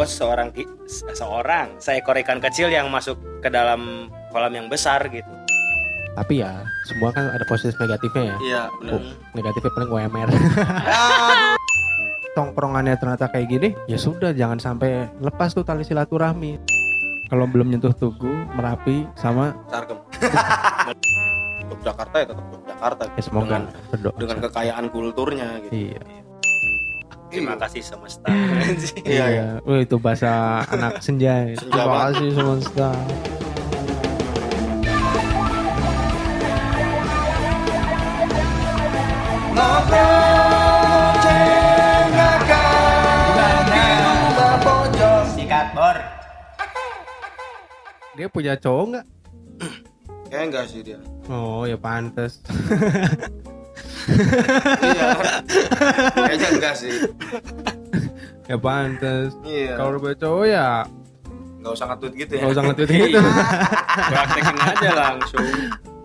gue seorang seorang seekor ikan kecil yang masuk ke dalam kolam yang besar gitu Tapi ya semua kan ada positif negatifnya ya. Iya, benar. Oh, negatifnya paling UMR. Tongkrongannya ternyata kayak gini, ya sudah jangan sampai lepas tuh tali silaturahmi. Kalau belum nyentuh Tugu, Merapi, sama Sarkem. Yogyakarta ya tetap Yogyakarta. ya semoga Dengan, berdoa. dengan kekayaan kulturnya gitu. Iya. Terima kasih semesta Iya, iya. Wah, itu bahasa anak senja. ya. Senja Terima kasih semesta. sikat bor Dia punya cowok nggak? Kayaknya enggak sih dia. Oh ya pantes. iya. Kayaknya enggak sih. ya pantes. Iya. Kalau udah punya cowok ya Enggak usah nge-tweet gitu ya. nggak usah nge-tweet gitu. praktekin aja langsung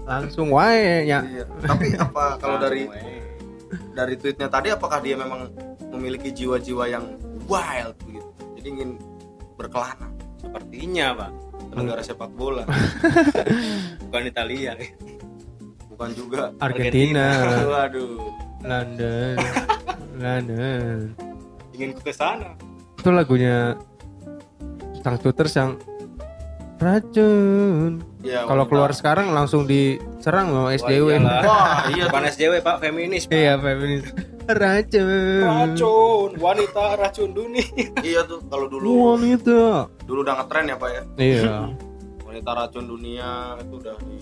Langsung wae ya. Iya. Tapi apa kalau dari eh. dari tweetnya tadi apakah dia memang memiliki jiwa-jiwa yang wild gitu. Jadi ingin berkelana sepertinya pak negara sepak bola, bukan Italia bukan juga Argentina, Waduh. London, London. ingin ke sana Itu lagunya Sang Shooters yang racun. Ya, Kalau keluar sekarang langsung diserang loh SJW. iyalah. Wah, iya bukan SJW pak feminis Pak. Iya, feminis. Racun. racun wanita racun dunia Iya tuh kalau dulu Wanita. dulu udah ngetren ya Pak ya. Iya. Wanita racun dunia itu udah di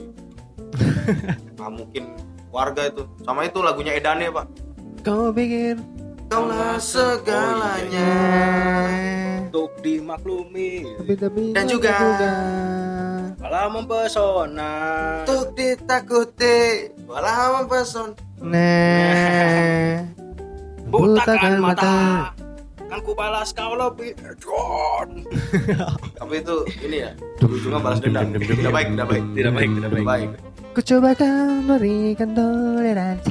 ngamukin warga itu. Sama itu lagunya Edane Pak. Kau pikir Kaulah segalanya. untuk dimaklumi tapi-tapi Dan juga- malah mempesona Untuk ditakuti, walau mempesona. Nah. butakan mata kan ku balas kau lebih John Tapi itu ini ya, ujungnya balas dendam. Tidak baik, tidak baik. Tidak baik, tidak baik. Ku coba kan berikan toleransi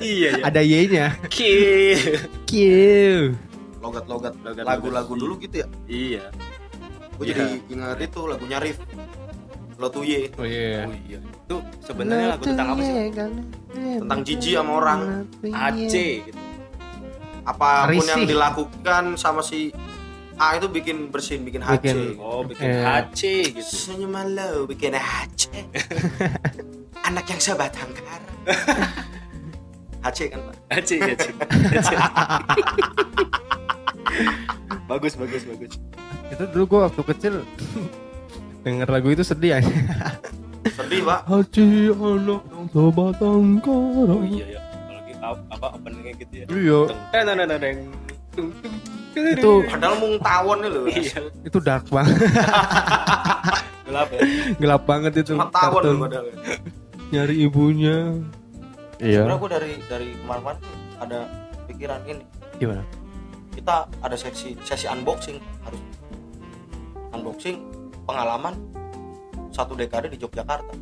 iya ya Ada Y-nya. kill Q. Logat-logat lagu-lagu dulu gitu ya. iya Gue jadi ingat itu lagunya Rif. Lo tuh ye Oh iya. oh iya itu sebenarnya lagu tentang apa sih tentang jijik sama orang. AC gitu Apa pun Risih. yang dilakukan sama si A itu bikin bersin, bikin HC. Bikin- oh bikin Eh. HC gitu Senyuman lo bikin HC. Anak yang sebatang kara. HC kan Pak? HC HC bagus bagus bagus Itu dulu gua waktu kecil denger lagu itu sedih aja. Sedih Pak. Haji anak yang sebatang kara. oh iya ya apalagi apa, apa openingnya gitu ya Iya. Teng, teng, teng, teng, teng, Itu Padahal mung tawon nih loh. iya itu dark banget. gelap ya Gelap banget itu. Cuma tawon kartun. loh padahal. Nyari ibunya. Iya. Sebenarnya gue dari dari tuh ada pikiran ini. Gimana? Kita ada sesi sesi unboxing harus unboxing pengalaman satu dekade di Yogyakarta.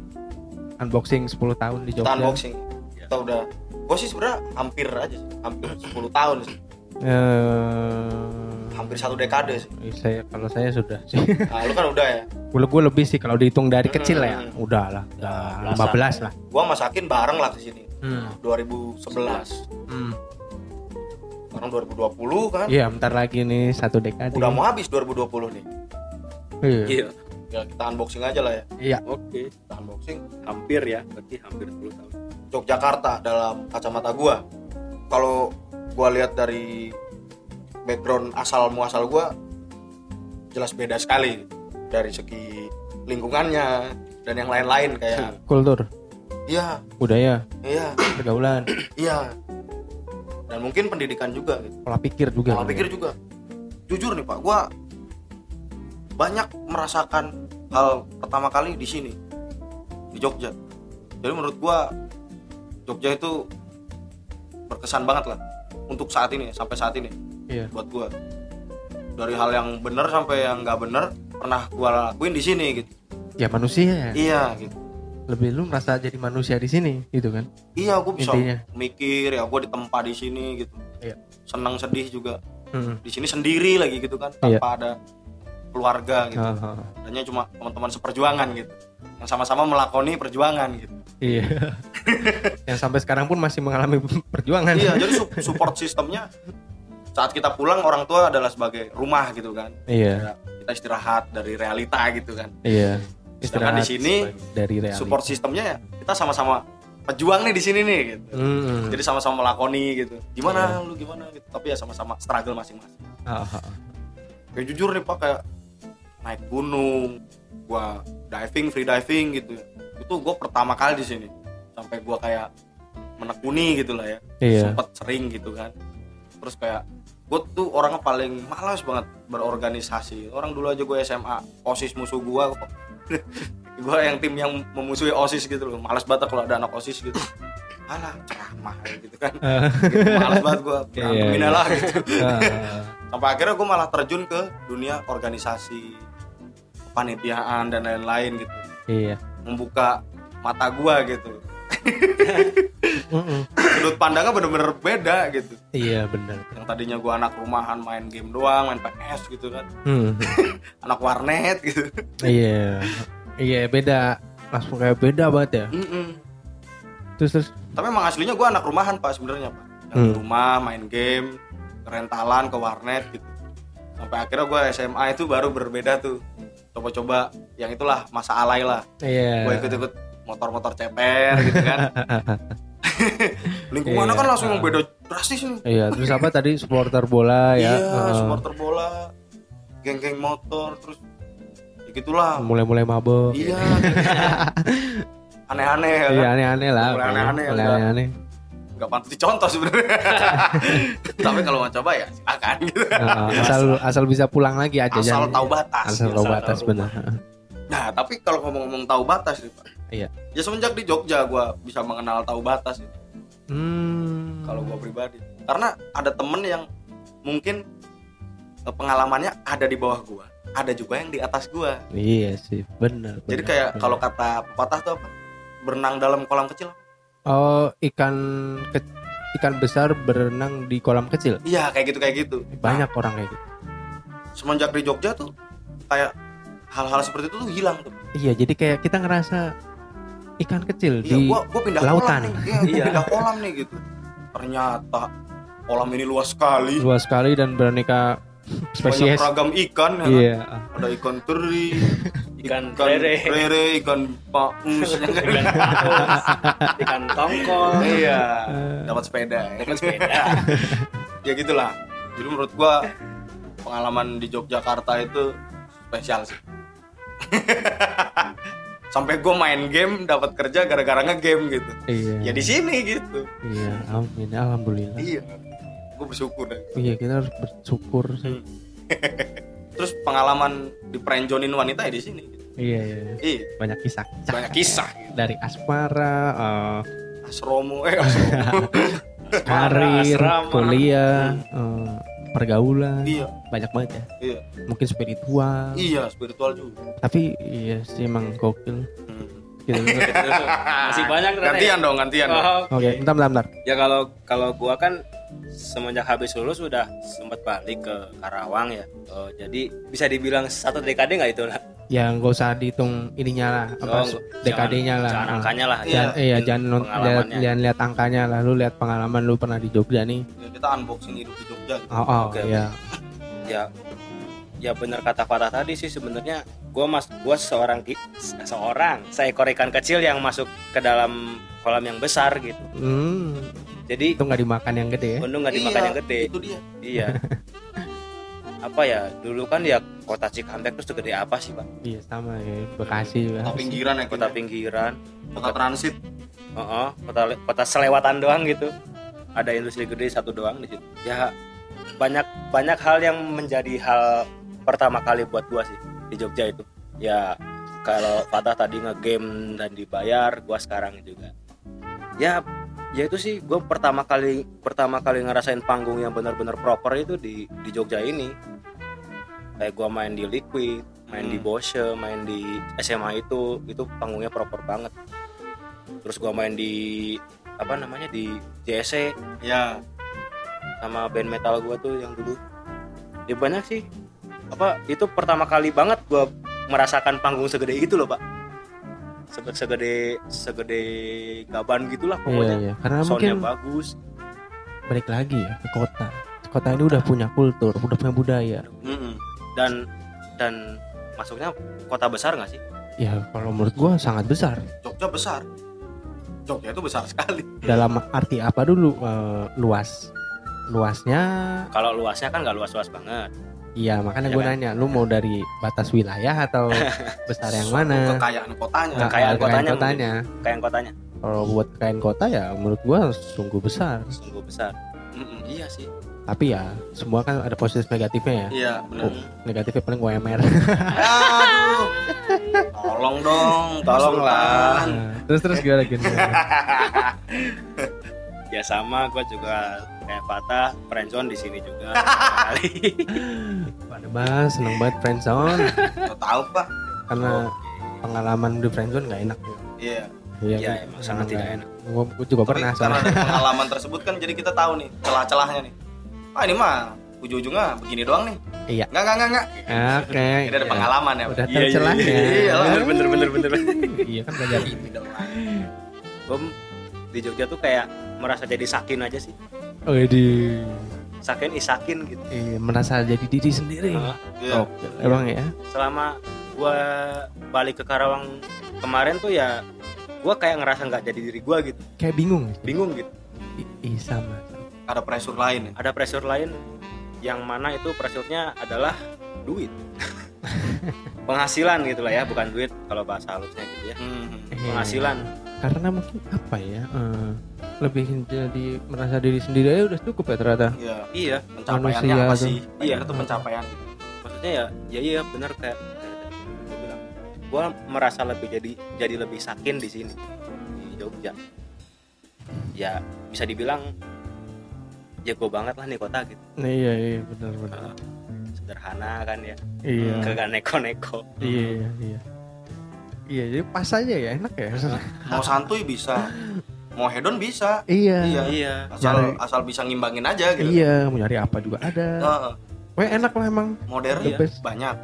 Unboxing 10 tahun di Kita Jogja. unboxing. Kita udah gue sih sebenarnya hampir aja sih, hampir 10 tahun sih. Eh, Hampir satu dekade sih. saya kalau saya sudah sih. Nah, lu kan udah ya. gue gue lebih sih kalau dihitung dari kecil ya. Hmm. Udah lah. Udah Udah belasan. 15 lah. Gua masakin bareng lah ke sini. Hmm. 2011. Hmm. Sekarang 2020 kan. Iya, bentar lagi nih satu dekade. Udah mau habis 2020 nih. Iya. iya Ya kita unboxing aja lah ya. Iya. oke Kita unboxing hampir ya berarti hampir 10 tahun Yogyakarta dalam kacamata gua. Kalau gua lihat dari background asal muasal gua jelas beda sekali dari segi lingkungannya dan yang lain-lain kayak Kultur, iya, budaya, iya, pergaulan, iya. Dan mungkin pendidikan juga gitu. pola pikir juga. Pola pikir juga. Jujur nih Pak, gua banyak merasakan hal pertama kali di sini di Jogja. Jadi menurut gua Jogja itu berkesan banget lah untuk saat ini sampai saat ini Iya. buat gua. Dari hal yang benar sampai yang nggak benar pernah gua lakuin di sini gitu. Ya manusia. Iya gitu. Lebih lu merasa jadi manusia di sini gitu kan. Iya, gua bisa Intinya. mikir ya gua ditempa di sini gitu. Iya. senang sedih juga Hmm. di sini sendiri lagi gitu kan Iya. tanpa ada keluarga gitu Ah, ah. hanya cuma teman-teman seperjuangan gitu yang sama-sama melakoni perjuangan gitu Iya. yang sampai sekarang pun masih mengalami perjuangan. iya jadi su- support sistemnya saat kita pulang orang tua adalah sebagai rumah gitu kan Iya. Kayak kita istirahat dari realita gitu kan Iya. Sedangkan di sini, dari realita. support sistemnya ya kita sama-sama pejuang nih di sini nih gitu Hmm. jadi sama-sama melakoni gitu gimana lu gimana gitu tapi ya sama-sama struggle masing-masing ah. ya jujur nih pak kayak naik gunung gua diving free diving gitu itu gua pertama kali di sini sampai gua kayak menekuni gitu lah ya. Iya. sempet sering gitu kan. Terus kayak gue tuh orangnya paling malas banget berorganisasi. Orang dulu aja gue SMA osis musuh gua kok. Gue yang tim yang memusuhi osis gitu loh. Malas banget kalau ada anak osis gitu. Alah ceramah gitu kan. Gitu, malas banget gue berantemin Iya, iya. lah gitu. Ah, sampai akhirnya gue malah terjun ke dunia organisasi kepanitiaan dan lain-lain gitu. Iya. membuka mata gua gitu. Sudut pandangnya bener-bener beda gitu Iya benar. yang tadinya gua anak rumahan main game doang main PS gitu kan Hmm. anak warnet gitu Iya. Iya beda. Langsung kayak beda banget ya. Terus terus. tapi emang aslinya gua anak rumahan pak sebenarnya pak yang di Hmm. rumah main game rentalan ke warnet gitu sampai akhirnya gua SMA itu baru berbeda tuh coba-coba yang itulah masa alay lah Iya. gue ikut-ikut motor-motor ceper gitu kan lingkungannya Iya. kan langsung yang beda drastis nih Iya. Terus apa tadi supporter bola ya? iya Ah, supporter bola geng-geng motor terus ya gitulah Mulai-mulai mabok. iya aneh-aneh ya Iya kan aneh-aneh lah. Mulai aneh-aneh, Mulai aneh-aneh. nggak pantas dicontoh sebenarnya tapi kalau mau coba ya silakan gitu Ah, asal asal bisa pulang lagi aja. asal jangan- tahu batas Asal tahu Asal batas tahu benar. nah tapi kalau ngomong-ngomong tahu batas nih pak Iya. ya semenjak di Jogja gua bisa mengenal tahu batas gitu. Hmm. kalau gua pribadi karena ada temen yang mungkin eh, pengalamannya ada di bawah gua ada juga yang di atas gua Iya sih, benar. jadi kayak kalau kata pepatah tuh apa berenang dalam kolam kecil oh ikan ke- ikan besar berenang di kolam kecil. iya kayak gitu kayak gitu Banyak orang kayak gitu. semenjak di Jogja tuh kayak hal-hal seperti itu tuh hilang tuh Iya, jadi kayak kita ngerasa ikan kecil iya di gua gua pindah lautan. kolam nih iya, gua Iya. pindah kolam nih gitu ternyata kolam ini luas sekali luas sekali dan beraneka banyak spesies. ragam ikan ya kan? Iya. ada ikan teri Ikan ikan lele. lele ikan paus ya kan? ikan paus, ikan tongkol iya Eh. dapat sepeda ya. dapat sepeda ya gitulah jadi menurut gua pengalaman di Yogyakarta itu spesial sih sampai gua main game dapat kerja gara-gara ngegame gitu Iya. ya di sini gitu Iya, amin. Alhamdulillah. iya gue bersyukur deh Iya, kita harus bersyukur sih. terus pengalaman di perenjonin wanita ya di sini Iya, iya. iya Banyak kisah. banyak kisah Dari asmara, eh, asromo eh asromo karir, kuliah, eh, pergaulan. iya Banyak banget ya. iya Mungkin spiritual. iya spiritual juga Tapi iya sih emang gokil. Hmm. Gitu. masih banyak ternyata ya. gantian dong gantian dong. Oh, Oke, bentar, bentar, bentar. ya kalau kalau gua kan semenjak habis lulus sudah sempat balik ke Karawang ya Oh, jadi bisa dibilang satu dekade nggak itu lah Ya nggak usah dihitung ininya lah, apa Oh, dekadenya lah. jangan Ah. angkanya lah Iya. Jangan, iya, jangan non- lihat, pengalamannya. lihat, lihat angkanya lah. Lu lihat pengalaman lu pernah di Jogja nih. Ya, kita unboxing hidup di Jogja gitu. Oh, oh Oke, iya. ya ya benar kata Fatah tadi sih sebenarnya gua mas gua seorang seorang seekor ikan kecil yang masuk ke dalam kolam yang besar gitu Hmm, jadi itu nggak dimakan yang gede ya? untung nggak dimakan Iya, yang gede itu dia iya apa ya dulu kan ya kota Cikampek tuh segede apa sih pak? Iya sama ya, Bekasi juga. kota pinggiran ya kota kita pinggiran. Kota transit. Heeh, kota kota selewatan doang gitu. Ada industri gede satu doang di situ. Ya banyak banyak hal yang menjadi hal pertama kali buat gua sih di Jogja itu. Ya kalau Fatah tadi ngegame dan dibayar gua sekarang juga. Ya ya itu sih gue pertama kali pertama kali ngerasain panggung yang benar-benar proper itu di di Jogja ini kayak gua main di Liquid main di Hmm. Bose main di SMA itu itu panggungnya proper banget terus gua main di apa namanya di JSC ya sama band metal gua tuh yang dulu ya banyak sih apa itu pertama kali banget gua merasakan panggung segede itu loh pak Sege- segede segede gaban gitulah Iya, pokoknya iya. Karena soundnya mungkin bagus balik lagi ya ke kota. Kota ini udah punya kultur, udah punya budaya. Mm-mm. Dan dan masuknya kota besar nggak sih Ya kalau menurut gua sangat besar. Jogja besar Jogja itu besar sekali Dalam arti apa dulu eh, luas? Luasnya kalau luasnya kan nggak luas-luas banget Iya makanya Iya gue kan? nanya lu mau dari batas wilayah atau besar yang Suatu mana? kekayaan kotanya Nah, kekayaan kotanya kotanya. kayak kotanya Kalau buat kekayaan kota ya menurut gua sungguh besar. sungguh besar Mm-mm. iya sih Tapi ya semua kan ada positif negatifnya ya. iya benar Oh, negatifnya paling UMR. aduh tolong dong. Sultan. Nah, terus terus gimana gini? ya sama gue juga kayak Fatah friendzone di sini juga kali Pada bahas seneng banget friendzone tahu pak karena pengalaman di friendzone nggak enak. iya Iya, emang sangat tidak enak. Gue juga Tapi pernah karena pengalaman tersebut kan jadi kita tahu nih celah-celahnya nih ah ini mah ujung-ujungnya begini doang nih Iya. nggak nggak nggak nggak Oke. ini ada pengalaman ya? Udah Iya, iya, tercelahnya. iya, iya, bener bener bener bener Iya kan belajar. Ini dong. gue di Jogja tuh kayak merasa jadi sakin aja sih Oh di sakin isakin gitu iya, merasa jadi diri sendiri. Nah, Iya. Oke, emang ya. selama gue balik ke Karawang kemarin tuh ya gue kayak ngerasa nggak jadi diri gue gitu Kayak bingung. bingung gitu I- Ih sama. Ada pressure lain ya? Ada pressure lain yang mana itu pressure-nya adalah duit. Penghasilan gitu lah ya bukan duit kalau bahasa halusnya gitu ya. Hmm. Eh, penghasilan. Karena mungkin apa ya? eh, lebih jadi merasa diri sendiri aja udah cukup ya ternyata. iya. Iya. Pencapaiannya Manusia apa sih? Iya. itu pencapaian maksudnya ya ya iya bener kayak gue bilang gue merasa lebih jadi jadi lebih sakin di sini di Jogja. Ya bisa dibilang jago banget lah nih kota gitu Nah, iya iya benar benar. sederhana kan ya Iya. kagak neko-neko Iya iya iya. Iya jadi pas aja ya enak ya. mau santuy bisa mau hedon bisa iya. Iya. iya asal Nyari- asal bisa ngimbangin aja gitu Iya, mau nyari apa juga ada. Heeh. Wah, enak lah emang. modern best. banyak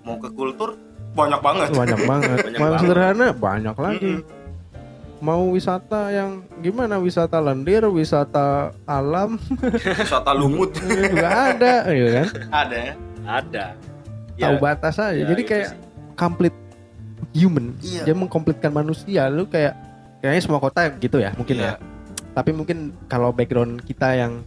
mau ke kultur banyak banget Banyak banget. Banyak Mau banget. sederhana banyak lagi. Mm-mm. Mau wisata yang gimana? Wisata lendir, wisata alam wisata lumut juga ada, ya kan? ada ya ada Tahu batas aja. ya jadi kayak sih. complete human. Iya. Dia mengkomplitkan manusia. Lu kayak kayaknya semua kota gitu ya, mungkin Iya. ya. Tapi mungkin kalau background kita yang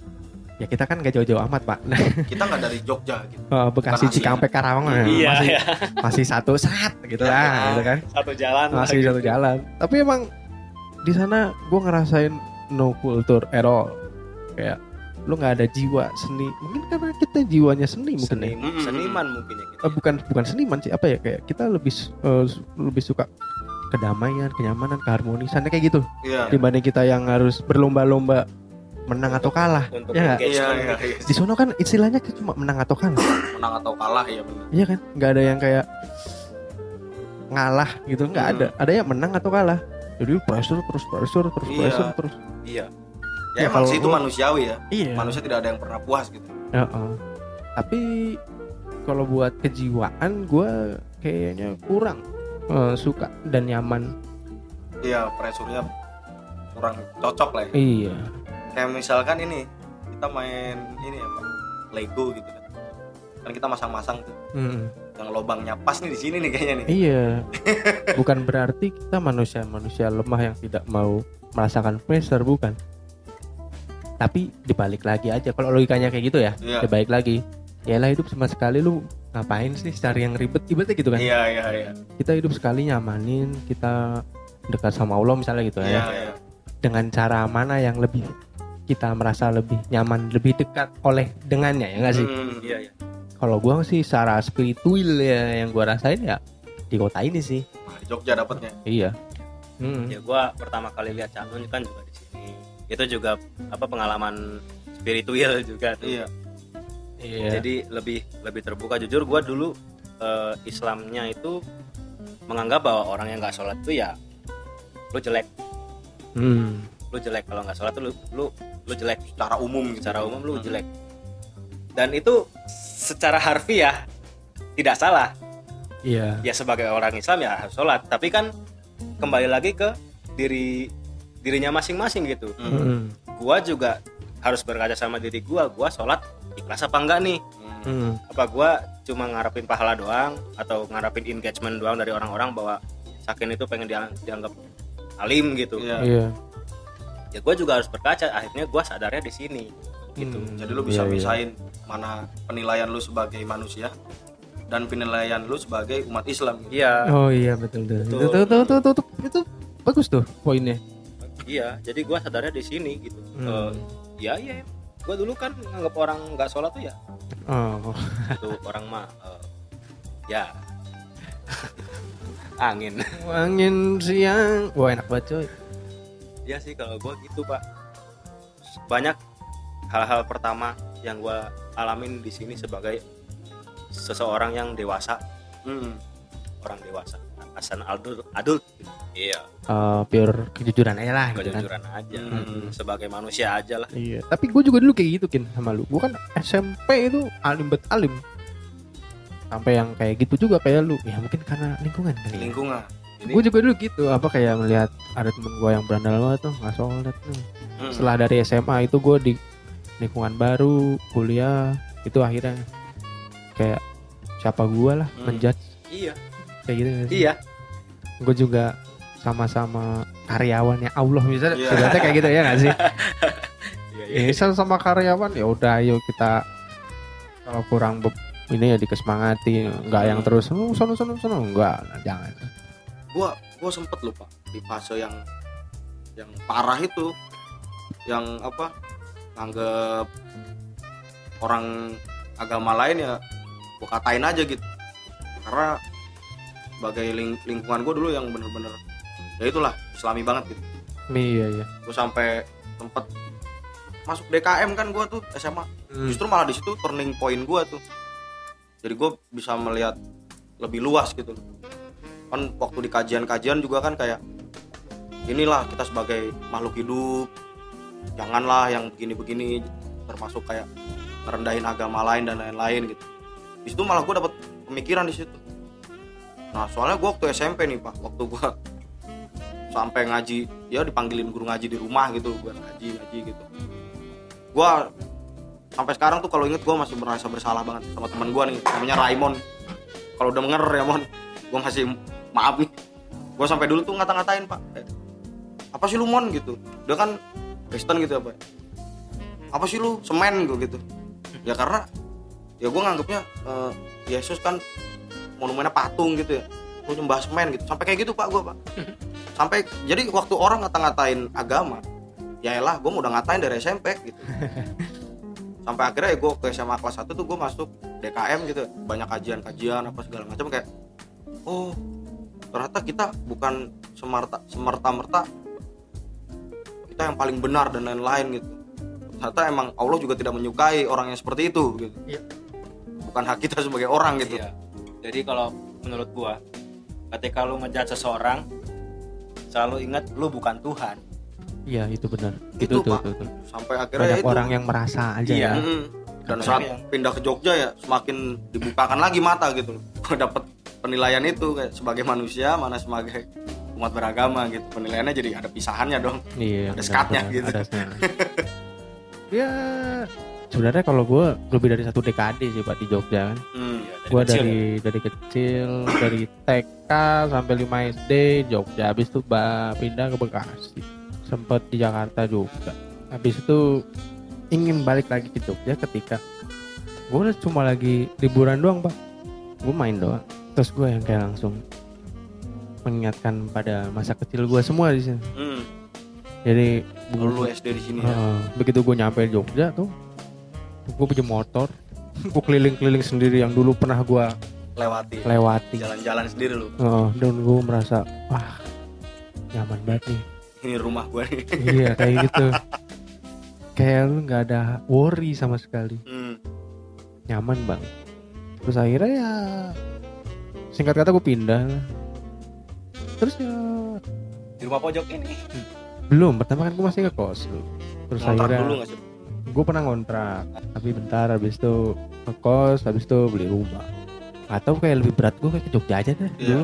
ya kita kan gak jauh-jauh amat pak nah, kita nggak dari Jogja gitu eh, Bekasi. Cikampek Karawang ya, iya masih iya. masih satu saat gitu Iya. lah gitu kan satu jalan lah masih gitu. satu jalan tapi emang di sana gue ngerasain no culture at all. Kayak lu nggak ada jiwa seni. Mungkin karena kita jiwanya seni mungkin ya. Senim- Mm-mm. seniman mungkin ya gitu Eh, bukan bukan seniman sih apa ya kayak kita lebih eh, lebih suka kedamaian kenyamanan keharmonisannya kayak gitu. Iya. Dibanding kita yang harus berlomba-lomba menang atau kalah. Untuk Ya nggak? iya iya, gitu. iya. di sono kan istilahnya cuma menang atau kalah. Menang atau kalah ya benar iya kan? Nggak ada yang kayak ngalah gitu nggak Hmm. ada. Ada yang menang atau kalah jadi pressure terus pressure terus Iya. pressure terus. iya. Ya, Ya, emang sih itu manusiawi ya. Iya. Manusia tidak ada yang pernah puas gitu. Heeh. tapi kalau buat kejiwaan gue kayaknya kurang eh, suka dan nyaman. Iya pressure-nya kurang cocok lah ya. Iya. Kayak misalkan ini kita main ini apa Lego gitu. Kan kan kita masang-masang tuh. Mm. Yang lobangnya pas nih di sini nih kayaknya nih. Iya. Bukan berarti kita manusia manusia lemah yang tidak mau merasakan pressure bukan. Tapi dibalik lagi aja kalau logikanya kayak gitu ya Iya. dibalik lagi. Ya lah hidup sama sekali lu ngapain sih cari yang ribet ribetnya gitu kan? Iya iya iya. Kita hidup sekali nyamanin kita dekat sama Allah misalnya gitu iya ya iya. Dengan cara mana yang lebih kita merasa lebih nyaman lebih dekat oleh dengannya ya nggak sih? Hmm, iya iya. Kalau gua sih secara spiritual ya yang gua rasain ya di kota ini sih. Nah, di Jogja dapatnya iya. Hmm. ya gua pertama kali lihat Canun kan juga di sini. Itu juga apa pengalaman spiritual juga tuh. Iya. Iya. Jadi lebih lebih terbuka. Jujur gua dulu eh, Islamnya itu menganggap bahwa orang yang nggak sholat itu ya lu jelek. Hmm. Lu jelek kalau nggak sholat tuh lu lu lu jelek secara umum gitu. secara umum lu Hmm. jelek dan itu secara harfiah tidak salah Iya. ya sebagai orang Islam ya harus sholat tapi kan kembali lagi ke diri dirinya masing-masing gitu Hmm. Mm-mm. gua juga harus berkaca sama diri gua gua sholat ikhlas apa enggak nih Hmm. Mm. apa gua cuma ngarepin pahala doang atau ngarepin engagement doang dari orang-orang bahwa sakin itu pengen diang- dianggap alim gitu Iya. Iya. Ya gua juga harus berkaca akhirnya gua sadarnya di sini gitu Hmm. Jadi lu bisa Iya, iya. misahin mana penilaian lu sebagai manusia dan penilaian lu sebagai umat Islam. Gitu. iya Oh iya betul betul. Betul. Itu, itu, itu, itu, itu, itu bagus tuh poinnya. iya jadi gua sadarnya di sini gitu Hmm. Eh, ya iya gua dulu kan nganggap orang nggak sholat tuh ya Oh. itu orang mah eh, ya angin Angin siang. Wah enak banget coy. Ya sih kalau gua gitu pak banyak hal-hal pertama yang gua alamin di sini sebagai seseorang yang dewasa Hmm. orang dewasa asan adult adult iya Eh, pure kejujuran aja lah gitu kan. kejujuran aja Hmm. sebagai manusia aja lah Iya, tapi gue juga dulu kayak gitu kin sama lu. Gue kan SMP itu alim bet alim. Sampai yang kayak gitu juga kayak lu. Ya mungkin karena lingkungan kali. Ya. Lingkungan. Ini Gue juga dulu gitu. Apa kayak melihat ada temen gue yang berandal banget tuh nggak sholat tuh. Hmm. Setelah dari SMA itu gue di lingkungan baru, kuliah itu akhirnya kayak siapa gue lah Hmm. menjudge iya kayak gitu. iya Gue juga sama-sama karyawannya Allah misalnya Iya. ibaratnya kayak gitu ya nggak sih? iya ya misal sama karyawan ya udah ayo kita kalau kurang ini ya dikesemangati nggak yang Hmm. terus oh, sono sono sono enggak jangan Gua gua sempet lupa di fase yang yang parah itu. Yang apa nganggep orang agama lain ya gua katain aja gitu. Karena sebagai ling- lingkungan gua dulu yang bener-bener ya itulah islami banget gitu. Iya iya. Gue sampai sempet masuk DKM kan gue tuh SMA Hmm. justru malah di situ turning point gue tuh. Jadi gue bisa melihat lebih luas gitu. Kan waktu di kajian-kajian juga kan kayak inilah kita sebagai makhluk hidup. Janganlah yang begini-begini. Termasuk kayak merendahin agama lain dan lain-lain gitu. Di situ malah gue dapet pemikiran di situ. Nah soalnya gue waktu SMP nih pak. Waktu gue sampai ngaji ya dipanggilin guru ngaji di rumah gitu gue ngaji ngaji gitu. Gue sampai sekarang tuh kalau inget gue masih merasa bersalah banget sama teman gue nih namanya Raimon. Kalau udah denger mon gue masih maaf nih gue sampai dulu tuh ngata-ngatain pak. Kayak, apa sih lu mon? Gitu. Dia kan Kristen gitu apa apa sih lu semen? Gue gitu. Ya karena ya gue nganggapnya eh, Yesus kan monumennya patung gitu ya. Lu nyembah semen gitu. Sampai kayak gitu pak gue pak. Sampai jadi waktu orang ngata-ngatain agama ya elah gue udah ngatain dari SMP gitu. Sampai akhirnya ya gue ke SMA kelas 1 tuh gue masuk DKM gitu. Banyak kajian-kajian apa segala macam kayak oh ternyata kita bukan semerta semerta merta kita yang paling benar dan lain-lain gitu ternyata emang Allah juga tidak menyukai orang yang seperti itu gitu Iya. bukan hak kita sebagai orang gitu Iya. Jadi kalau menurut gua, ketika lu ngejat seseorang, selalu ingat lu bukan Tuhan. iya itu benar Itu, itu, tuh, tuh. sampai akhirnya banyak ya itu orang yang merasa aja Iya. ya dan saat yang- pindah ke Jogja ya semakin dibukakan lagi mata gitu dapat penilaian itu kayak sebagai manusia mana sebagai umat beragama gitu. Penilaiannya jadi ada pisahannya dong iya Ada skatnya gitu. ada ya sebenarnya kalau gue lebih dari satu dekade sih pak di Jogja kan. Hmm. Iya, gue dari dari kecil dari TK sampai 5 SD Jogja. Habis itu pindah ke Bekasi. Sempet di Jakarta juga. Habis itu ingin balik lagi ke Jogja ketika gue cuma lagi liburan doang pak. Gue main doang terus gue yang kayak langsung mengingatkan pada masa kecil gue semua di sini. Hmm. jadi Dulu lu SD di sini ya? Heeh, begitu gue nyampe Jogja tuh gue punya motor gue keliling-keliling sendiri yang dulu pernah gue lewati. lewati. Jalan-jalan sendiri lu? Heeh, dan gue merasa wah nyaman banget nih. Ini rumah gua nih. Iya kayak gitu. Kayak lu nggak ada worry sama sekali. Hmm. nyaman banget. Terus akhirnya ya singkat kata gue pindah. Terus ya Di rumah pojok ini. belum. Pertama kan gue masih ngekos dulu terus Ngontrak akhirnya dulu nggak sih? gue pernah ngontrak. Tapi bentar habis itu ngekos habis itu beli rumah. Atau kayak lebih berat gue kayak ke Jogja aja deh Iya. dulu.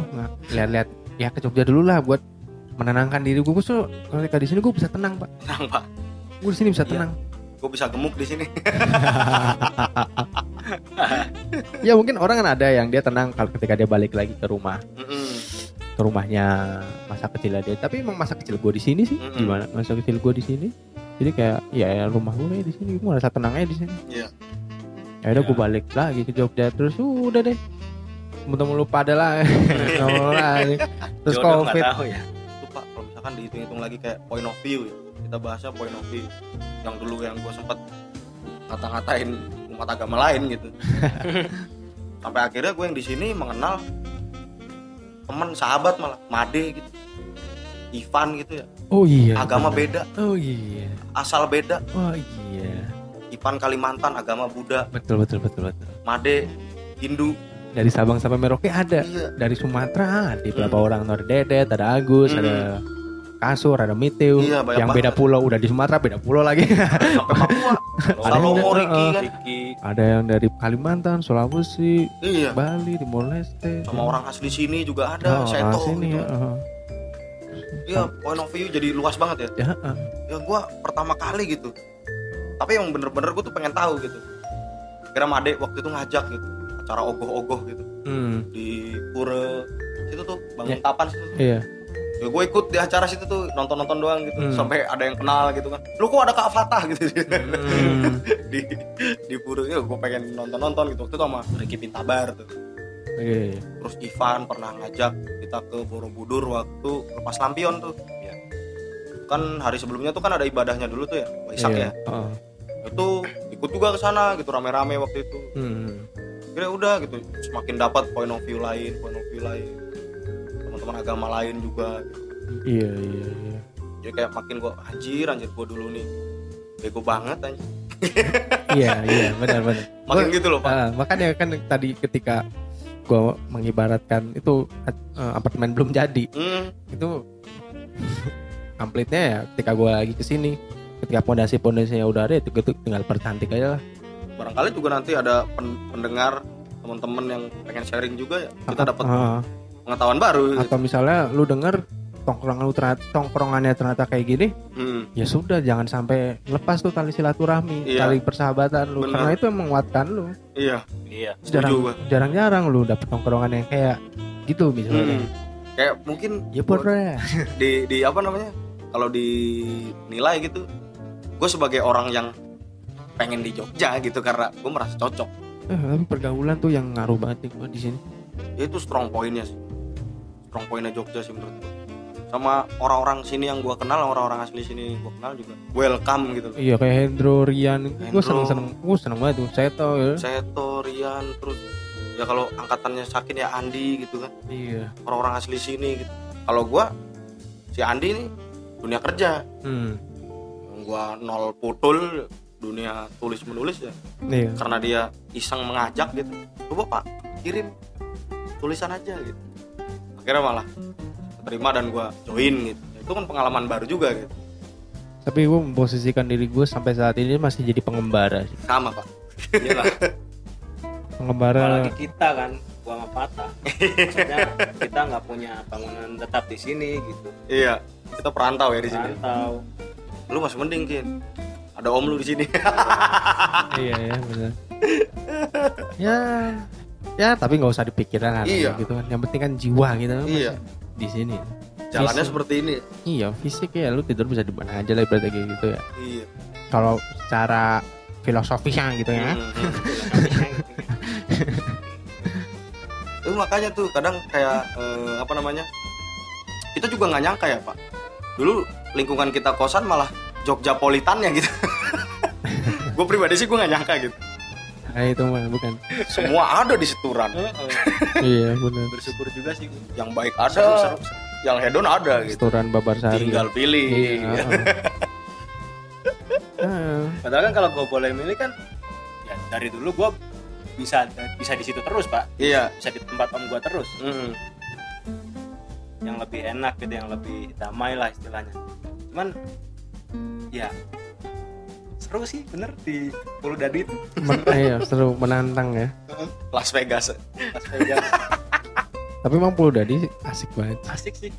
Lihat-lihat. Ya ke Jogja dulu lah buat menenangkan diri gue gue tuh ketika di sini gue bisa tenang pak. Tenang pak. Gue di sini bisa Iya. tenang gue bisa gemuk di sini. Ya mungkin orang kan ada yang dia tenang kalau ketika dia balik lagi ke rumah. Mm-mm. ke rumahnya masa kecilnya dia. Tapi emang masa kecil gue di sini sih. Mm-mm. gimana? Masa kecil gue di sini. Jadi kayak ya, ya rumah gue di sini. Gue merasa tenang aja di sini. Iya. ya udah Ya. gue balik lagi ke Jogja. Terus udah deh. Temen-temen lu pada lah terus Jodoh covid. tahu ya. Itu pak kalau misalkan dihitung-hitung lagi kayak point of view ya kita bahasnya point of view yang dulu yang gue sempat ngata-ngatain umat agama lain gitu. Sampai akhirnya gue yang di sini mengenal teman sahabat malah Made gitu. Ivan gitu ya. Oh iya agama bener. beda. Oh iya. Asal beda. Oh iya. Ivan Kalimantan agama Buddha. Betul betul betul betul. Made Hindu. Dari Sabang sampai Merauke ada. Iya. Dari Sumatera ada. Beberapa Hmm. orang ada Dedet ada Agus Hmm. ada Kasur ada Miteu Iya, yang beda banget. pulau udah di Sumatera beda pulau lagi. Sampai Papua. Ada Salomo yang- Riki uh, kan. Riki. ada yang dari Kalimantan Sulawesi iya. Bali Timor Leste. Sama orang asli sini juga ada oh, Seto sini gitu. ya uh. iya point of view jadi luas banget ya. Ya uh. ya gue pertama kali gitu. Tapi yang bener-bener gue tuh pengen tahu gitu. Kira Made waktu itu ngajak gitu acara ogoh-ogoh gitu. Hmm, di pura situ tuh bangun Ya. tapan situ iya ya gue ikut di acara situ tuh nonton-nonton doang gitu Hmm. sampai ada yang kenal gitu kan lu kok ada Kak Fatah gitu Hmm. di di pura ya gue pengen nonton-nonton gitu waktu itu sama Ricky Pintabar tuh Iya, iya. terus Ivan pernah ngajak kita ke Borobudur waktu lepas lampion tuh Iya. kan hari sebelumnya tuh kan ada ibadahnya dulu tuh ya Waisak Iya. ya Oh. itu ikut juga ke sana gitu rame-rame waktu itu Hmm. kira udah gitu semakin dapat point of view lain point of view lain teman-teman agama lain juga gitu. Iya iya iya. jadi kayak makin gua anjir anjir gua dulu nih bego banget anjir Iya iya benar benar. makin gitu loh pak Ah, makanya kan tadi ketika gua mengibaratkan itu eh, apartemen belum jadi hmm, itu amplitnya ya ketika gua lagi ke sini ketika pondasi pondasinya udah ada itu gitu tinggal percantik aja lah barangkali juga nanti ada pen- pendengar teman-teman yang pengen sharing juga ya kita dapat Ah, pengetahuan baru gitu. atau misalnya lu denger tongkrongan lu ternyata tongkrongannya ternyata kayak gini Hmm, ya sudah jangan sampai lepas tuh tali silaturahmi Iya. tali persahabatan lu. Bener. karena itu yang menguatkan lu. Iya. Iya. Jarang gua. jarang-jarang lu dapet tongkrongan yang kayak gitu misalnya. Hmm. kayak mungkin ya pura di di apa namanya? Kalau dinilai gitu gue sebagai orang yang pengen di Jogja gitu karena gue merasa cocok. Eh, tapi pergaulan tuh yang ngaruh banget nih gua di sini. Ya itu strong pointnya sih strong pointnya Jogja sih menurut gue sama orang-orang sini yang gue kenal orang-orang asli sini gue kenal juga. Welcome gitu. Iya kayak Hendro Rian. Gue seneng seneng gue seneng banget tuh. Seto ya. Seto Rian terus ya kalau angkatannya Sakin ya Andi gitu kan. Iya. Orang-orang asli sini gitu. Kalau gue si Andi nih dunia kerja. Hmm. gue nol putul dunia tulis menulis ya. Iya. Karena dia iseng mengajak gitu. Coba pak kirim tulisan aja gitu akhirnya malah terima dan gua join gitu. Itu kan pengalaman baru juga gitu. Tapi gue memposisikan diri gue sampai saat ini masih jadi pengembara sih. sama pak. Iyalah. Pengembara. Apalagi kita kan gua sama Patah maksudnya kita nggak punya bangunan tetap di sini gitu. Iya kita perantau ya di sini. Rantau lu masih mending kin. Ada om lu di sini. Iya ya benar. Ya ya tapi nggak usah dipikirin Iya. gitu kan. Yang penting kan jiwa gitu kan Iya. di sini. Jalannya Fisik. seperti ini. Iya fisik ya lu tidur bisa di mana aja lah ibaratnya kayak gitu ya. Iya. Kalau secara filosofisnya gitu ya. Hmm, hmm. itu makanya tuh kadang kayak eh, apa namanya kita juga nggak nyangka ya pak. Dulu lingkungan kita kosan malah Jogja Politannya gitu. Gue pribadi sih gue nggak nyangka gitu nah, itu mah bukan. Semua ada di seturan iya benar. Bersyukur juga sih yang baik ada yang hedon ada gitu. Restoran babar sari. Tinggal pilih. Iya. Ah. padahal kan kalau gua boleh milih kan ya dari dulu gua bisa bisa di situ terus pak. Iya. Bisa di tempat om gua terus. Mm. yang lebih enak gitu yang lebih damai lah istilahnya. Cuman ya seru sih bener di Pulau Dadi itu Men- iya seru menantang ya. Las Vegas. Las Vegas. Tapi emang Pulau Dadi asik banget. Asik sih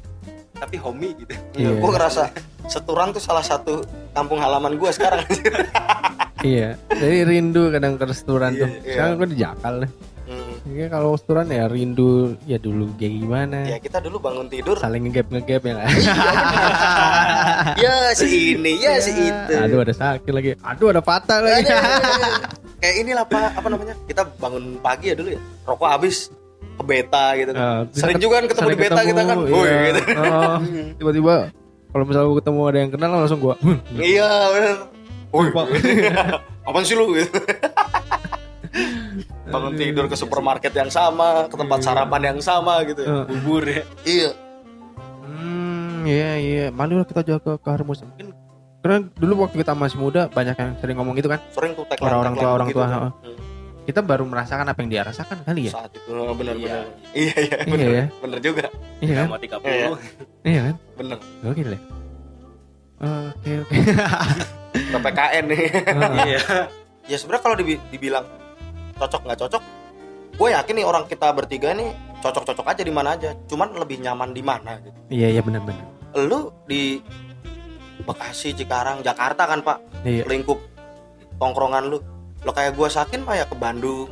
tapi homey gitu. Iya. gue ngerasa Seturan tuh salah satu kampung halaman gue sekarang. Iya jadi rindu kadang ke restoran tuh. Iya, sekarang gue di Jakal nih Hmm. Iya kalau restoran ya rindu ya dulu kayak gimana. Ya kita dulu bangun tidur. Saling ngegap ngegap ya ya si ini ya si itu. Aduh ada sakit lagi. Aduh ada patah lagi. Kayak inilah pak apa namanya? Kita bangun pagi ya dulu ya rokok habis ke beta gitu kan. Ah, sering juga kan ketemu di beta kita kan. ketemu, iya. gitu. Oh, tiba-tiba kalau misalnya gue ketemu ada yang kenal langsung gue iya bener. Woi, apaan sih lu? gitu bangun tidur ke supermarket yang sama ke tempat sarapan yang sama gitu. Ya. bubur ya. Iya. Hmm iya iya. Malu lah kita jaga keharmonisan mungkin karena dulu waktu kita masih muda banyak yang sering ngomong gitu kan? Sering tuh Orang-orang tua, orang tua, kan. heeh. kita baru merasakan apa yang dia rasakan kali ya? Saat itu oh, bener Iya. bener iya iya Iya, bener ya. bener juga. Iya kan? Sama 30 Iya. iya kan? Bener gokil ya oke oke. Ppkn nih. Iya. Ya sebenarnya kalau dibi- dibilang cocok nggak cocok gue yakin nih orang kita bertiga nih cocok-cocok aja di mana aja cuman lebih nyaman di mana gitu. Iya iya benar-benar lu di Bekasi Cikarang Jakarta kan pak? Iya. Lingkup tongkrongan lu. Lo kayak gue sakin mah ya ke Bandung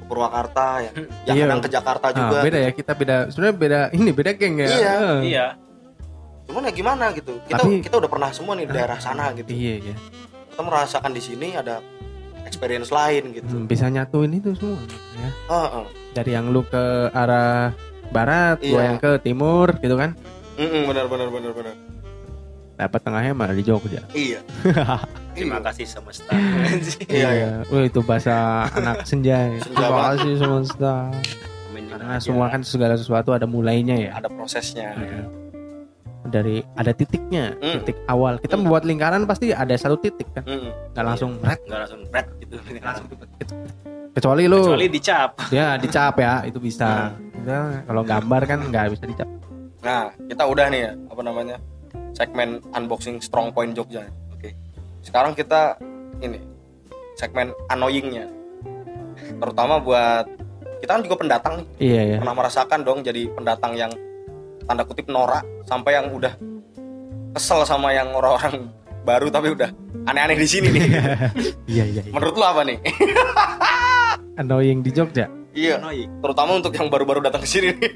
ke Purwakarta ya. Ya Iya. kadang ke Jakarta Ah, juga beda ya kita beda sebenarnya beda ini beda geng ya. Iya. Heeh. iya. Cuman ya gimana gitu kita Tapi- kita udah pernah semua nih di daerah sana gitu. Iya iya. Kita merasakan di sini ada experience lain gitu Hmm, bisa nyatuin itu semua ya Heeh. dari yang lu ke arah barat gua Iya. yang ke timur gitu kan Mm-mm, benar benar benar benar dapat tengahnya malah di Jogja iya terima Iya. kasih semesta Iya, iya. Wah, itu bahasa anak senja ya. Terima kasih semesta karena semua kan segala sesuatu ada mulainya ya ada prosesnya Iya. Dari ada titiknya Hmm. titik awal kita membuat lingkaran pasti ada satu titik kan Mm-mm. nggak langsung red nggak langsung berat gitu langsung kecuali lu kecuali dicap dia dicap ya itu bisa Udah, kalau gambar kan nggak bisa dicap Nah, kita udah nih ya, apa namanya? Segmen unboxing strong point Jogja. Oke. Sekarang kita ini segmen annoyingnya. Terutama buat kita kan juga pendatang nih. iya ya Pernah merasakan dong jadi pendatang yang tanda kutip norak sampai yang udah kesel sama yang orang-orang baru tapi udah aneh-aneh di sini nih. iya iya iya. Menurut lu apa nih? annoying di Jogja iya, Annoying. terutama untuk yang baru-baru datang ke sini nih.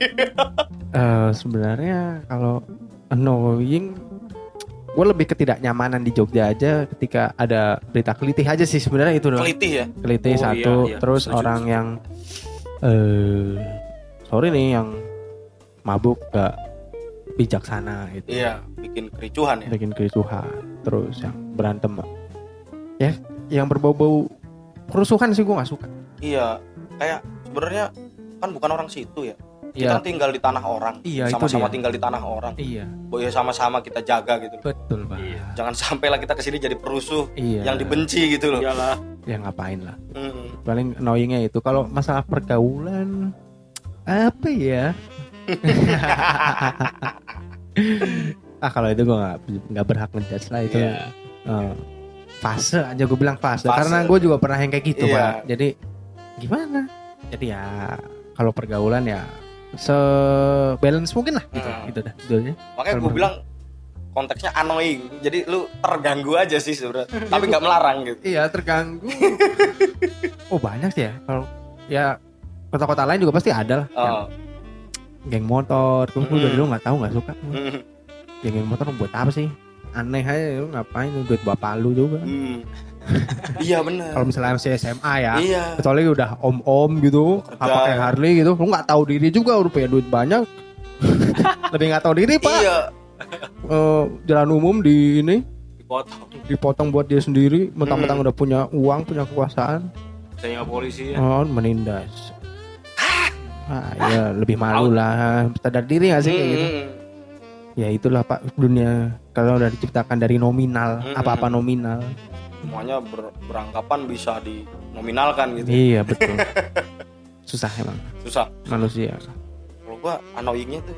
Eh, sebenarnya kalau annoying gue lebih ketidaknyamanan di Jogja aja ketika ada berita kelitih aja sih sebenarnya itu doang Kelitih ya. kelitih Oh, satu iya, iya. terus Setuju, orang yang eh sorry nih yang mabuk gak bijaksana gitu Iya, bikin kericuhan ya. bikin kericuhan terus yang berantem ya yang berbau-bau kerusuhan sih gue nggak suka Iya, kayak sebenarnya kan bukan orang situ ya. Kita Iya. kan tinggal di tanah orang. Iya, sama-sama tinggal di tanah orang. iya Boy sama-sama kita jaga gitu. betul bang Iya. Jangan sampailah kita ke sini jadi perusuh iya yang dibenci gitu loh. iyalah ya ngapain lah Mm. paling annoyingnya itu kalau masalah pergaulan apa ya ah kalau itu gue nggak nggak berhak ngejudge lah itu Iya. Eh, fase aja gue bilang fase, Fase. karena gue juga pernah yang kayak gitu Iya. pak jadi gimana jadi ya kalau pergaulan ya se balance mungkin lah gitu Hmm. gitu dah judulnya Makanya gue bilang konteksnya annoying. Jadi lu terganggu aja sih sebenarnya. Tapi nggak melarang gitu. iya terganggu oh banyak sih ya kalau ya kota-kota lain juga pasti ada lah yang Oh. Geng motor. Gue Mm. dari dulu nggak tahu nggak suka. Ya geng motor buat apa sih? Aneh aja lu ngapain? Lu duit bapak lu juga. Mm. Iya bener. kalau misalnya masih SMA ya Iya. kecuali udah om-om gitu Kerja. apa kayak Harley gitu lu nggak tahu diri juga udah punya duit banyak. Lebih nggak tahu diri pak. Iya. Eh, jalan umum di ini dipotong. dipotong buat dia sendiri mentang-mentang udah punya uang punya kekuasaan. Saya polisi ya. Oh menindas ah ya lebih malu lah sadar diri gak sih kayak gitu? Mm. ya itulah pak dunia. Kalau udah diciptakan dari nominal Mm-mm. apa-apa nominal. Semuanya ber- beranggapan bisa dinominalkan gitu. iya betul. Susah emang. Susah. manusia. Kalau gua annoyingnya tuh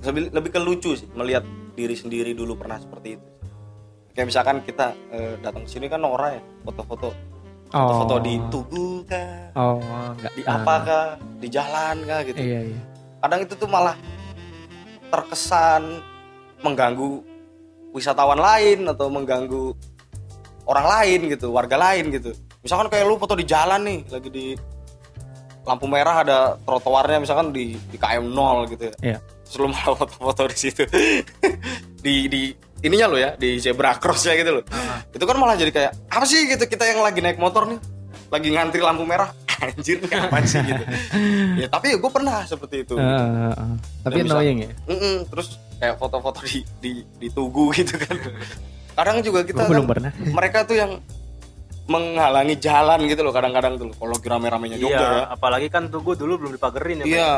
lebih lebih ke lucu sih melihat diri sendiri dulu pernah seperti itu. Kayak misalkan kita eh, datang ke sini kan Nora ya foto-foto foto-foto di tugu kah? Oh enggak di apa kah? Di jalan kah gitu. Iya iya. Kadang itu tuh malah terkesan mengganggu wisatawan lain atau mengganggu orang lain gitu warga lain gitu. Misalkan kayak lu foto di jalan nih lagi di lampu merah ada trotoarnya misalkan di di KM 0 gitu ya. Iya. terus lu malah foto-foto di situ. Di di ininya lo ya di zebra cross ya gitu loh itu kan malah jadi kayak apa sih gitu kita yang lagi naik motor nih lagi ngantri lampu merah. Anjir ini apa sih gitu. Ya tapi gue pernah seperti itu. Heeh, heeh. tapi Dan bisa- annoying ya? Mm-mm, terus kayak foto-foto di di di tugu gitu kan. Kadang juga kita Gua belum kan, pernah. mereka tuh yang menghalangi jalan gitu loh kadang-kadang tuh kalau rame-ramenya Iya, Jogja ya. apalagi kan tugu dulu belum dipagerin ya. Iya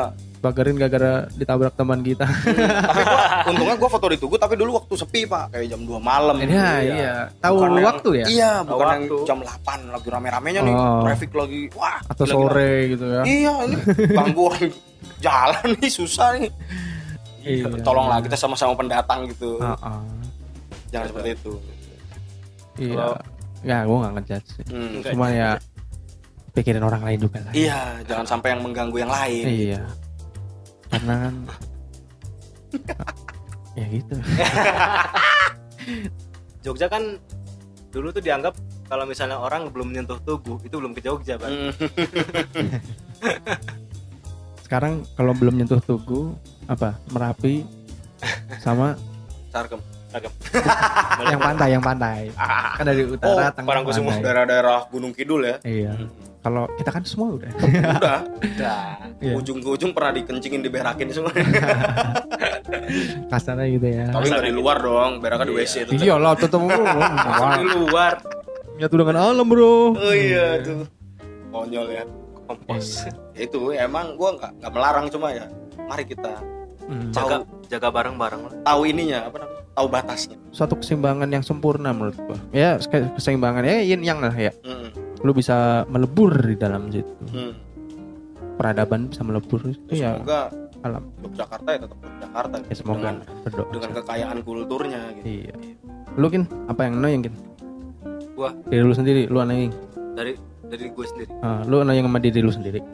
bagarin gara-gara ditabrak teman kita. Tapi gua, untungnya gue foto di tugu tapi dulu waktu sepi pak. Kayak jam 2 malam iya Iya. iya. Tahu Bukan yang- waktu ya? Iya bukan yang waktu. jam 8 lagi rame-ramenya nih. Oh. traffic lagi wah atau gila-gila. sore gitu ya? Iya ini ganggu orang jalan nih susah nih. Iya. tolonglah kita sama-sama pendatang gitu. Heeh. jangan seperti itu. Iya. Kalau- ya gue nggak ngejudge sih. Hmm. Cuma ya pikirin orang lain juga lah. Iya jangan sampai yang mengganggu yang lain iya karena kan ya gitu Jogja kan dulu tuh dianggap kalau misalnya orang belum menyentuh tugu itu belum ke Jogja, Bang. Hmm. sekarang kalau belum nyentuh tugu apa merapi sama Sarkem. Yang pantai yang pantai kan dari Oh, utara tengah Parangku semua pantai. daerah-daerah Gunung Kidul ya. iya kalau kita kan semua udah Udah, Udah. Iya. ujung ke ujung pernah dikencingin diberakin semua. kasarnya gitu ya Tapi nggak di luar dong, beraknya di Iya. WC itu. iya lah tetep Langsung di luar. nyatu dengan alam bro Oh iya tuh. Konyol ya. Kompos. Ya Itu emang gua nggak nggak melarang cuma ya. Mari kita Hmm. Jaga tahu jaga bareng-bareng lah. tahu ininya apa namanya? Tahu batasnya. suatu keseimbangan yang sempurna menurut gua ya ke- keseimbangan ya yin yang lah ya Hmm. Lu bisa melebur di dalam situ. Hmm. peradaban bisa melebur. Itu ya Semoga alam. Yogyakarta ya tetap Yogyakarta ya semoga. Dengan, berdoa. dengan kekayaan kulturnya gitu. iya. Lu kin? Apa yang annoying kin? Gua. Diri lu sendiri. Lu annoying dari dari gue sendiri. Ah, lu annoying sama diri lu sendiri.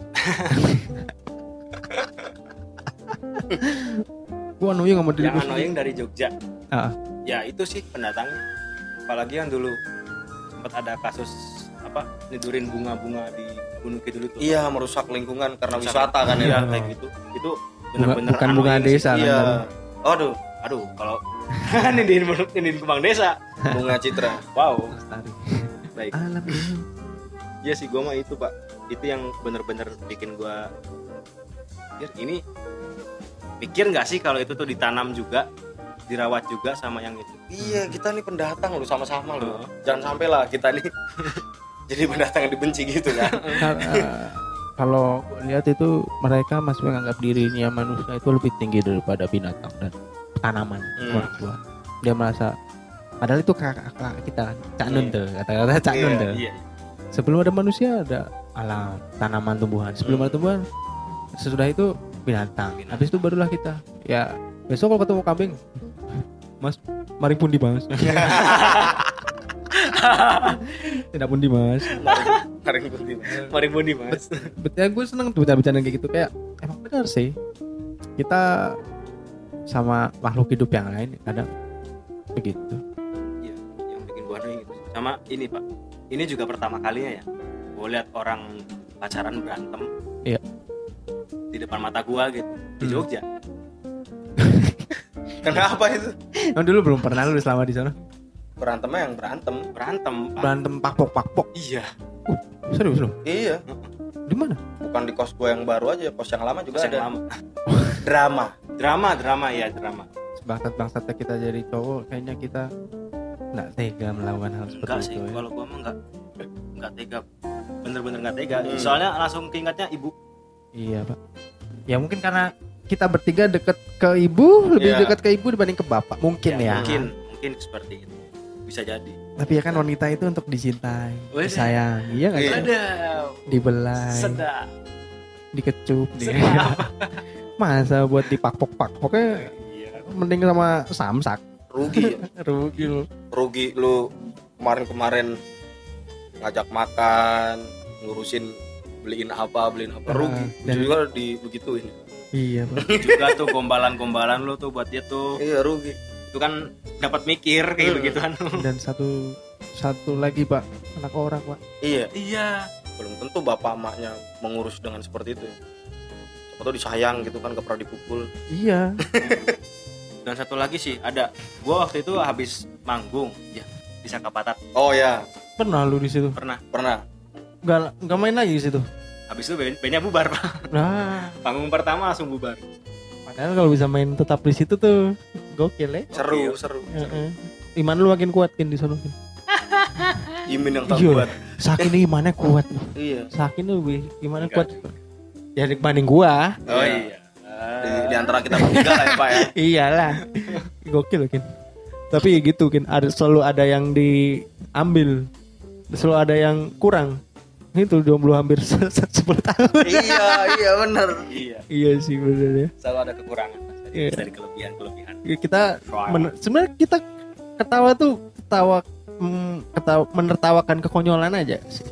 Gua annoying sama diri Yang sendiri. annoying dari Jogja. Ah. Ya itu sih pendatangnya. Apalagi yang dulu sempat ada kasus apa nidurin bunga-bunga di Gunung Kidul itu. Iya merusak lingkungan karena Merusak wisata kan Iya, ya. kayak gitu. Itu benar-benar bukan bunga desa kan Iya. tapi Aduh, Aduh, kalau nidiin nidiin kembang desa. bunga citra. Wow, lestari baik. alam Iya sih gua mah itu, Pak. Itu yang bener-bener bikin gua pikir ini pikir nggak sih kalau itu tuh ditanam juga, dirawat juga sama yang itu. Iya, kita nih pendatang loh sama-sama loh. Jangan sampai lah kita nih jadi pendatang yang dibenci gitu kan. Kar- eh, kalau lihat itu mereka masih menganggap dirinya manusia itu lebih tinggi daripada binatang dan tanaman Hmm. menurut gua. dia merasa padahal itu kakak kakak kita kan cak nun Iya. tuh kata-kata cak nun Iya, Iya. sebelum ada manusia ada alam tanaman tumbuhan sebelum Hmm. ada tumbuhan sesudah itu binatang Binatang. habis itu barulah kita ya besok kalau ketemu kambing mas mari pun mas tidak pun mas Mari ikutin. Mari Budi, Mas. Betul, gue seneng tuh bercanda kayak gitu kayak emang benar sih kita sama makhluk hidup yang lain kadang begitu. Iya, yang bikin gua aneh gitu. Sama ini, Pak. Ini juga pertama kalinya ya. Gua lihat orang pacaran berantem. Iya. Di depan mata gua gitu, di Hmm. Jogja. Kenapa itu? Emang dulu belum pernah lu selama di sana Berantemnya yang berantem. Berantem, Pak. berantem pakpok pakpok Iya. serius lu Iya, di mana? bukan di kos gue yang baru aja, kos yang lama juga yang ada. lama. Drama. Drama, drama ya, drama. Bangsat bangsatnya kita jadi cowok kayaknya kita nggak tega melakukan hal seperti Enggak sih, itu. Ya. kalau gua mah enggak enggak tega. Bener-bener enggak tega. Hmm. Soalnya langsung keingatnya ibu. Iya pak. Ya mungkin karena kita bertiga deket ke ibu lebih Iya. dekat ke ibu dibanding ke bapak mungkin ya. Mungkin, mungkin seperti itu. Bisa jadi. Tapi ya kan wanita itu untuk dicintai, Wede. disayang, iya nggak Iya. sih? Ada. Dibelai, Sedap. dikecup, di- Sedap. masa buat dipakpok pakpoknya mending sama Samsak. rugi. Rugi lu. rugi lu kemarin-kemarin ngajak makan ngurusin beliin apa beliin apa Ah, rugi dan- juga di begituin Iya, juga tuh gombalan-gombalan lu tuh buat dia tuh iya rugi itu kan dapat mikir kayak Hmm. begituan. Dan satu satu lagi, Pak. Anak orang, Pak. iya. Iya. Belum tentu bapak emaknya mengurus dengan seperti itu. Siapa tahu disayang gitu kan gak pernah dipukul. Iya. dan satu lagi sih ada. Gua waktu itu habis manggung. Ya bisa kapatat oh ya Pernah lu di situ? pernah. Pernah. Enggak enggak main lagi di situ. habis itu band- bandnya bubar pak. Nah, panggung pertama langsung bubar padahal kalau bisa main tetap di situ tuh gokil ya. seru Iya. seru Heeh. Iman lu makin kuat kan di sana. Kin. imin yang tak Iya. kuat Sakin imannya kuat. iya Sakin lu lebih gimana kuat? Ya dibanding gua. oh Iya. iya di, di antara kita bertiga lah ya pak ya Iyalah. Gokil Kin. Tapi gitu Kin, ada selalu ada yang diambil. Selalu ada yang kurang. Itu jomblo hampir 10 tahun. iya iya bener iya iya sih bener ya. selalu ada kekurangan Mas. Iya. dari kelebihan kelebihan Ya, kita men- sebenarnya kita ketawa tuh ketawa mm, ketawa menertawakan kekonyolan aja sih.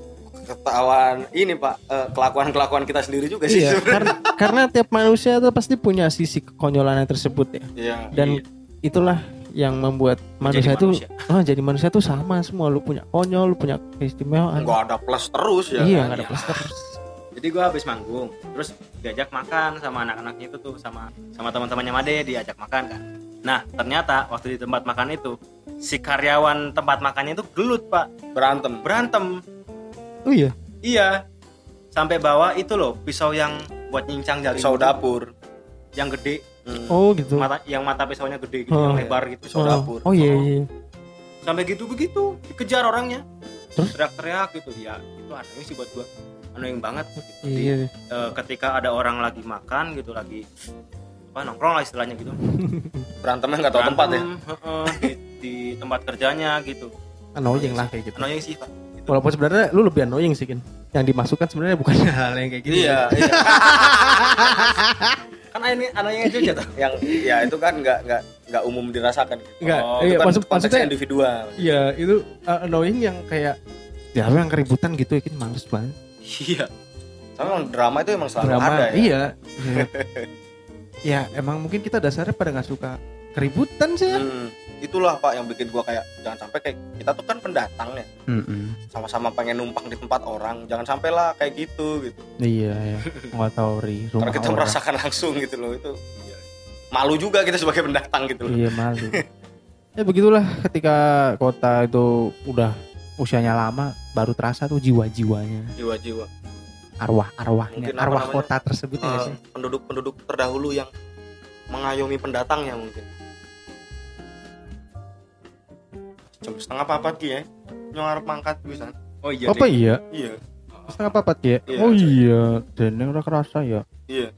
ketahuan ini pak kelakuan kelakuan kita sendiri juga sih Iya, karena karena tiap manusia tuh pasti punya sisi kekonyolannya tersebut ya. iya Dan itulah yang membuat manusia itu manusia. oh, jadi manusia tuh sama semua. Lu punya konyol, lu punya keistimewaan. nggak ada plus terus ya iya, kan? nggak ada plus terus. jadi gua habis manggung terus diajak makan sama anak-anaknya itu tuh sama sama teman-temannya Made diajak makan kan nah ternyata waktu di tempat makan itu si karyawan tempat makannya itu gelut pak berantem berantem Oh iya. iya sampai bawa itu loh pisau yang buat nyincang jari pisau dapur yang gede Hmm. Oh gitu. mata yang mata pisaunya gede gitu Oh. yang lebar gitu Pisau oh. dapur. Oh iya iya. sampai gitu begitu dikejar orangnya Terus? teriak-teriak gitu ya itu aneh sih buat gua annoying banget gitu. Jadi, Iya. eh, ketika ada orang lagi makan gitu lagi apa nongkrong lah istilahnya gitu berantemnya nggak tahu tempat ya Berantem, heeh, di, di tempat kerjanya gitu Annoying lah kayak gitu. annoying sih pak Gitu. Walaupun sebenarnya lu lebih annoying sih kan. Yang dimasukkan sebenarnya bukan hal yang kayak gitu. iya iya kan ini annoying aja tuh yang ya itu kan nggak nggak nggak umum dirasakan Enggak, Oh, iya, itu kan maksud, konteksnya maksudnya individual Iya itu uh, annoying yang kayak ya lu yang keributan gitu ya kan males banget. iya tapi emang drama itu emang selalu Drama, ada ya Iya. Iya. ya emang mungkin kita dasarnya pada nggak suka keributan sih ya. Hmm, itulah pak yang bikin gua kayak jangan sampai kayak kita tuh kan pendatang ya sama-sama pengen numpang di tempat orang jangan sampai lah kayak gitu gitu Iya ya. Nggak tahu ri karena kita orang. merasakan langsung gitu loh itu malu juga kita sebagai pendatang gitu loh Iya malu. ya begitulah ketika kota itu udah usianya lama baru terasa tuh jiwa-jiwanya, jiwa-jiwa arwah-arwahnya, arwah namanya? kota tersebut ya nggak sih. Eh, penduduk-penduduk terdahulu yang mengayomi pendatangnya mungkin jam setengah papat Ki, ya. Nyuar mangkat bisa oh iya Apa iya? iya. Setengah papat ya? Iya, oh iya, dan yang udah kerasa ya. iya.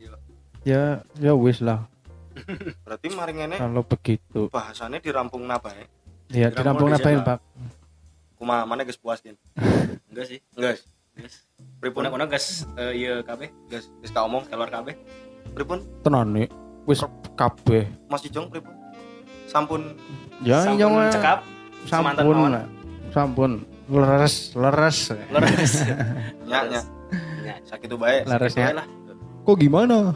Ya, ya wis lah. berarti mari ngene. Kalau begitu, bahasannya dirampung napa ya? Ya Kira dirampung mau ngapain dijaga. pak? kuma mana guys puasin enggak sih. Guys guys pripun? Puna gas eh, iya KB guys guys kau omong keluar KB pripun? Tenan nih, wis kabeh. Mas Ijong pripun? Sampun. Ya, Sampun yang cekap sampun, lah. sampun, leres, leres. leres nya Ya, sakit tuh baik Boleh ya. lah Kok gimana?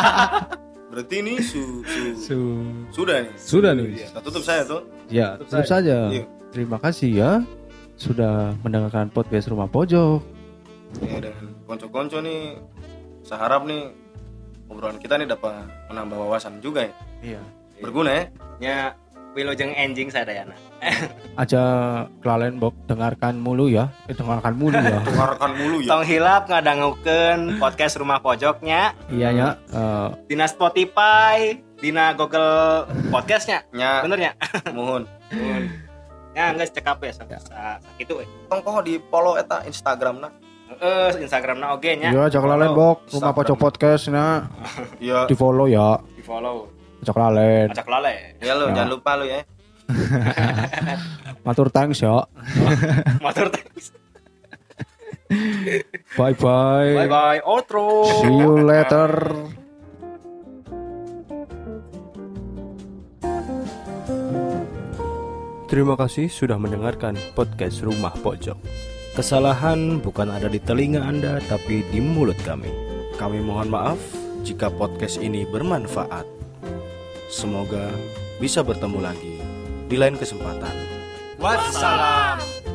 berarti ini su, su Su- sudah nih Sudah nih. kita tutup saya tuh Ya, Tutup saja. Iya. Terima kasih ya sudah mendengarkan podcast Rumah Pojok. ya dengan konco-konco nih saya harap nih obrolan kita nih dapat menambah wawasan juga ya Iya. berguna ya nya wilujeng enjing sadayana Aja kelalen bok dengarkan mulu ya. Eh, dengarkan mulu ya. dengarkan mulu ya. Tong hilap ngadangukeun podcast rumah pojoknya. Iya ya. Eh, dina Spotify dina Google podcastnya. Nya. Bener ya mohon. Ya enggak cekap ya. sakitu we tong poho di follow eta Instagram nah eh Instagramna oge nya. Iya, aja kelalen bok. Rumah Instagram. Pojok podcast nah ya di follow ya. di follow Aja kelalen. acak lale ya lo Ya. jangan lupa lo ya Matur thanks ya. motor thanks Bye bye. bye bye outro See you later. Terima kasih sudah mendengarkan podcast Rumah Pojok. Kesalahan bukan ada di telinga Anda, tapi di mulut kami. Kami mohon maaf jika podcast ini bermanfaat. Semoga bisa bertemu lagi di lain kesempatan. Wassalam.